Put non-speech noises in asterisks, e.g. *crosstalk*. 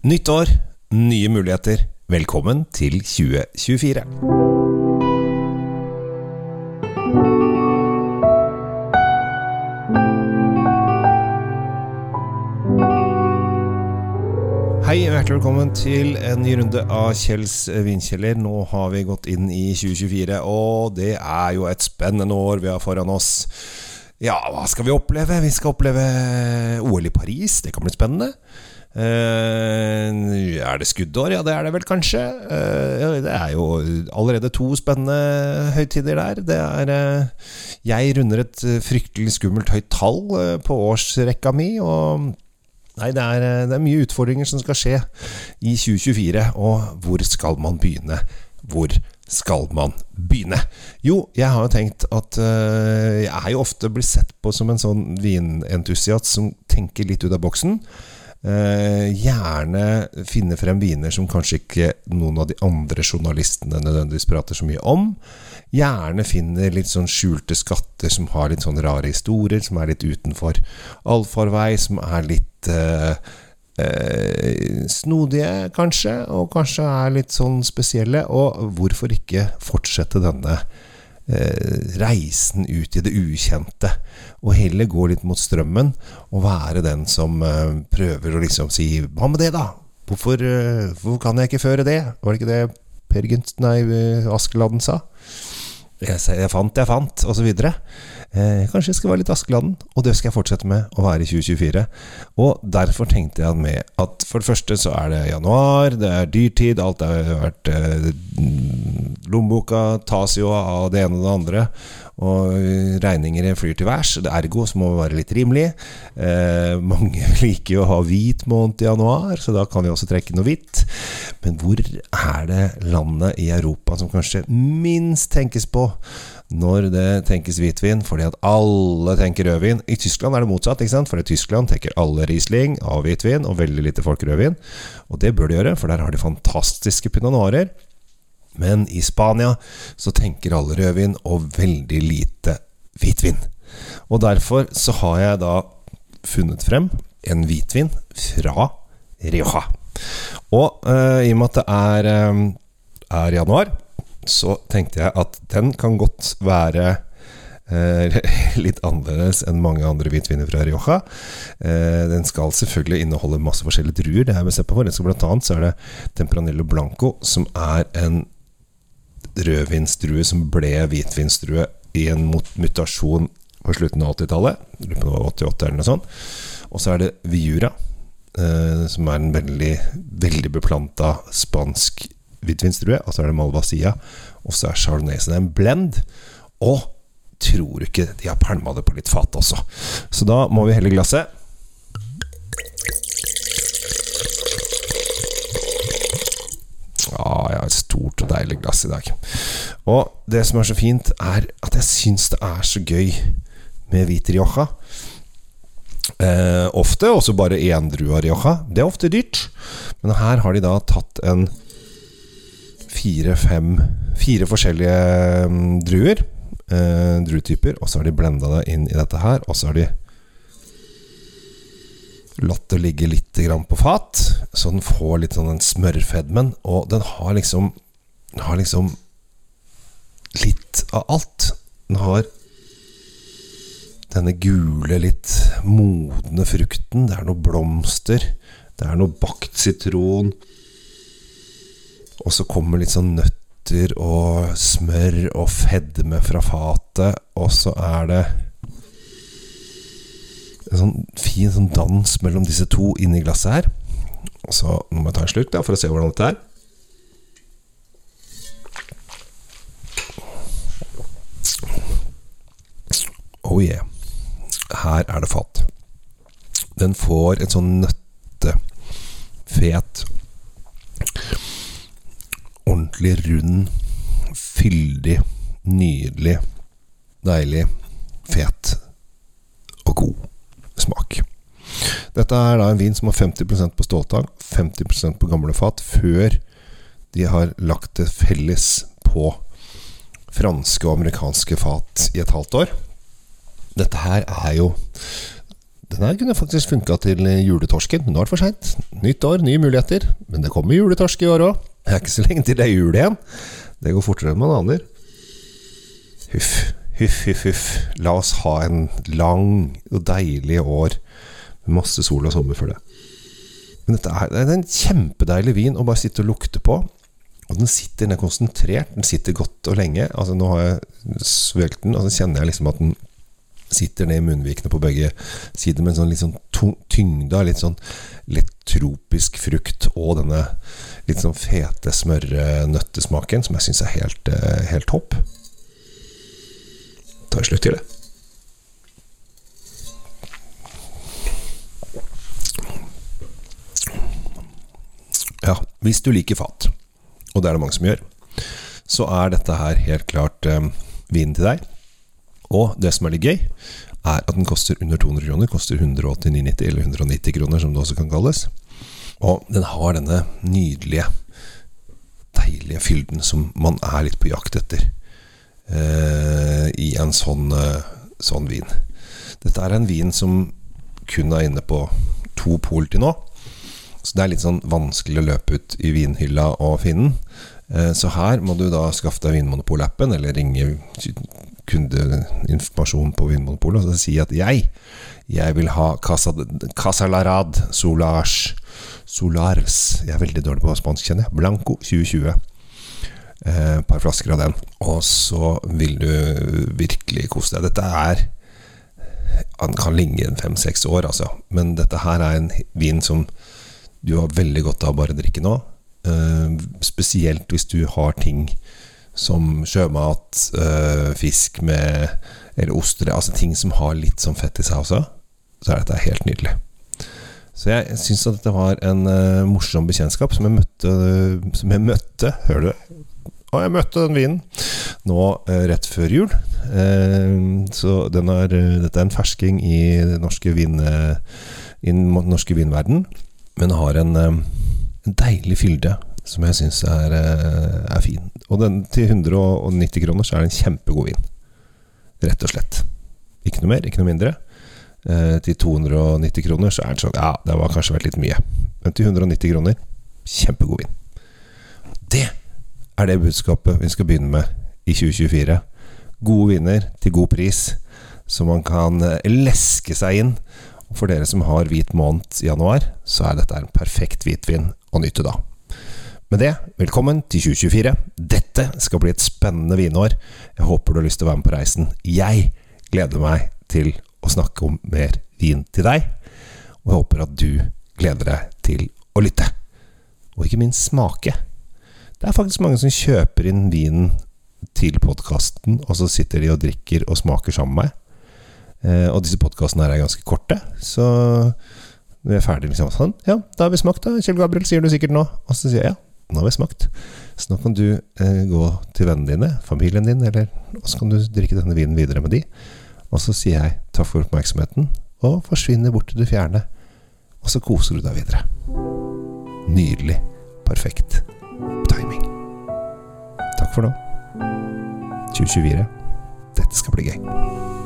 Nytt år, nye muligheter. Velkommen til 2024. Hei og hjertelig velkommen til en ny runde av Kjells vinkjeller. Nå har vi gått inn i 2024, og det er jo et spennende år vi har foran oss. Ja, hva skal vi oppleve? Vi skal oppleve OL i Paris. Det kan bli spennende. Eh, er det skuddår? Ja, det er det vel kanskje. Eh, det er jo allerede to spennende høytider der. Det er eh, Jeg runder et fryktelig skummelt høyt tall på årsrekka mi, og Nei, det er, det er, mye utfordringer som skal skje i 2024. Og hvor skal man begynne? Hvor skal man begynne? Jo, jeg har jo tenkt at jeg er jo ofte blitt sett på som en sånn vinentusiast som tenker litt ut av boksen. Uh, gjerne finne frem viner som kanskje ikke noen av de andre journalistene nødvendigvis prater så mye om. Gjerne finne litt sånn skjulte skatter som har litt sånn rare historier, som er litt utenfor allfarvei, som er litt eh, eh, snodige, kanskje, og kanskje er litt sånn spesielle. Og hvorfor ikke fortsette denne eh, reisen ut i det ukjente? Og heller gå litt mot strømmen, og være den som eh, prøver å liksom si Hva med det, da? Hvorfor, eh, hvorfor kan jeg ikke føre det? Var det ikke det Per Gynt, nei, Askeladden sa? Jeg, jeg fant, jeg fant, osv. Eh, kanskje jeg skal være litt Askeladden, og det skal jeg fortsette med å være i 2024. Og derfor tenkte jeg med at for det første så er det januar, det er dyrtid, alt har vært eh, Lommeboka tas jo av det ene og det andre. Og regninger flyr til værs. Ergo så må vi være litt rimelige. Eh, mange *laughs* liker jo å ha hvit måned i januar, så da kan vi også trekke noe hvitt. Men hvor er det landet i Europa som kanskje minst tenkes på når det tenkes hvitvin? Fordi at alle tenker rødvin. I Tyskland er det motsatt, ikke sant? for i Tyskland tenker alle Riesling av hvitvin, og veldig lite folk rødvin. Og det bør de gjøre, for der har de fantastiske pinot noirer. Men i Spania så tenker alle rødvin og veldig lite hvitvin. Og derfor så har jeg da funnet frem en hvitvin fra Rioja. Og uh, i og med at det er, um, er, januar, så tenkte jeg at den kan godt være uh, *laughs* litt annerledes enn mange andre hvitviner fra Rioja. Uh, den skal selvfølgelig inneholde masse forskjellige druer. Det er ser på for. Blant annet så er det Tempranillo Blanco, som er en rødvinsdrue som ble hvitvinsdrue i en mutasjon på slutten av 80-tallet. 88 eller noe sånt. Og så er det Viura, eh, som er en veldig, veldig beplanta spansk hvitvinsdrue. Og så er det Malvasia. Og så er er en blend. Og tror du ikke de har pælma det på litt fat også. Så da må vi helle glasset. Ja, jeg har et stort og deilig glass i dag. Og det som er så fint, er at jeg syns det er så gøy med hvit rioja. Eh, ofte også bare én drue av rioja. Det er ofte dyrt. Men her har de da tatt en fire-fem Fire forskjellige um, druer. Eh, druetyper. Og så har de blenda det inn i dette her. Og så har de latt det ligge litt på fat, så den får litt sånn den smørfedmen. Og den har liksom Den har liksom litt av alt. Den har denne gule, litt modne frukten. Det er noe blomster. Det er noe bakt sitron. Og så kommer litt sånn nøtter og smør og fedme fra fatet. Og så er det en sånn fin sånn dans mellom disse to inni glasset her. Og så må jeg ta en slurk for å se hvordan dette er. Oh yeah. Her er det fat. Den får en sånn nøttefet Ordentlig rund, fyldig, nydelig, deilig, fet og god smak. Dette er da en vin som har 50% på ståltang, 50% på gamle fat, før de har lagt det felles på franske og amerikanske fat i et halvt år. Dette her er jo Den her kunne faktisk funka til juletorsken, men nå er det for seint. Nytt år, nye muligheter. Men det kommer juletorsk i år òg. Det er ikke så lenge til det er jul igjen. Det går fortere enn man aner. Huff, huff, huff, huff. La oss ha en lang og deilig år med masse sol og sommer for det. Men dette er, det er en kjempedeilig vin å bare sitte og lukte på. Og den sitter, den er konsentrert, den sitter godt og lenge. Altså Nå har jeg svelget den, og så kjenner jeg liksom at den sitter ned i munnvikene på begge sider med en sånn litt sånn tyngde av litt sånn lett tropisk frukt og denne litt sånn fete smørnøttesmaken, som jeg syns er helt, eh, helt topp. Tar slutt til det. Ja, hvis du liker fat, og det er det mange som gjør, så er dette her helt klart eh, vinen til deg. Og det som er litt gøy, er at den koster under 200 kroner. Koster 189,90 eller 190 kroner, som det også kan kalles. Og den har denne nydelige, deilige fylden som man er litt på jakt etter eh, i en sånn, eh, sånn vin. Dette er en vin som kun er inne på to pol til nå. Så det er litt sånn vanskelig å løpe ut i vinhylla og finne den. Eh, så her må du da skaffe deg Vinmonopol-appen, eller ringe kundeinformasjon på Vinmonopolet og si at jeg, jeg vil ha Casa, Casa Larad Solars Solars Jeg er veldig dårlig på spansk, kjenner jeg. Blanco 2020. Eh, par flasker av den. Og så vil du virkelig kose deg. Dette er Han kan ligge en fem-seks år, altså. Men dette her er en vin som du har veldig godt av bare å drikke nå. Uh, spesielt hvis du har ting som sjømat, øh, fisk med Eller oster, altså ting som har litt sånn fett i seg også. Så er dette helt nydelig. Så jeg syns at dette var en øh, morsom bekjentskap som jeg møtte Som jeg møtte, hører du? Å, jeg møtte den vinen nå rett før jul. så er, dette er en fersking i den norske, vin, i den norske vinverden men har en, en deilig fylde som jeg syns er, eh, er, fin. Og den, til 190 kroner så er det en kjempegod vin. Rett og slett. Ikke noe mer, ikke noe mindre. Eh, til 290 kroner så er den sånn Ja, det var kanskje vært litt mye. Men til 190 kroner kjempegod vin. Det er det budskapet vi skal begynne med i 2024. Gode viner til god pris, så man kan eh, leske seg inn og for dere som har hvit måned i januar, så er dette en perfekt hvitvin å nyte da. Med det, velkommen til 2024. Dette skal bli et spennende vinår. Jeg håper du har lyst til å være med på reisen. Jeg gleder meg til å snakke om mer vin til deg, og jeg håper at du gleder deg til å lytte. Og ikke minst smake. Det er faktisk mange som kjøper inn vinen til podkasten, og så sitter de og drikker og smaker sammen med meg. Eh, og disse podkastene her er ganske korte, så når vi er ferdig liksom sånn Ja, da har vi smakt, da. Kjell Gabriel sier du sikkert nå. Og så sier jeg ja, nå har vi smakt. Så nå kan du eh, gå til vennene dine, familien din, eller Og så kan du drikke denne vinen videre med de. Og så sier jeg takk for oppmerksomheten, og forsvinner bort til det fjerne. Og så koser du deg videre. Nydelig. Perfekt timing. Takk for nå. 2024. Dette skal bli gøy.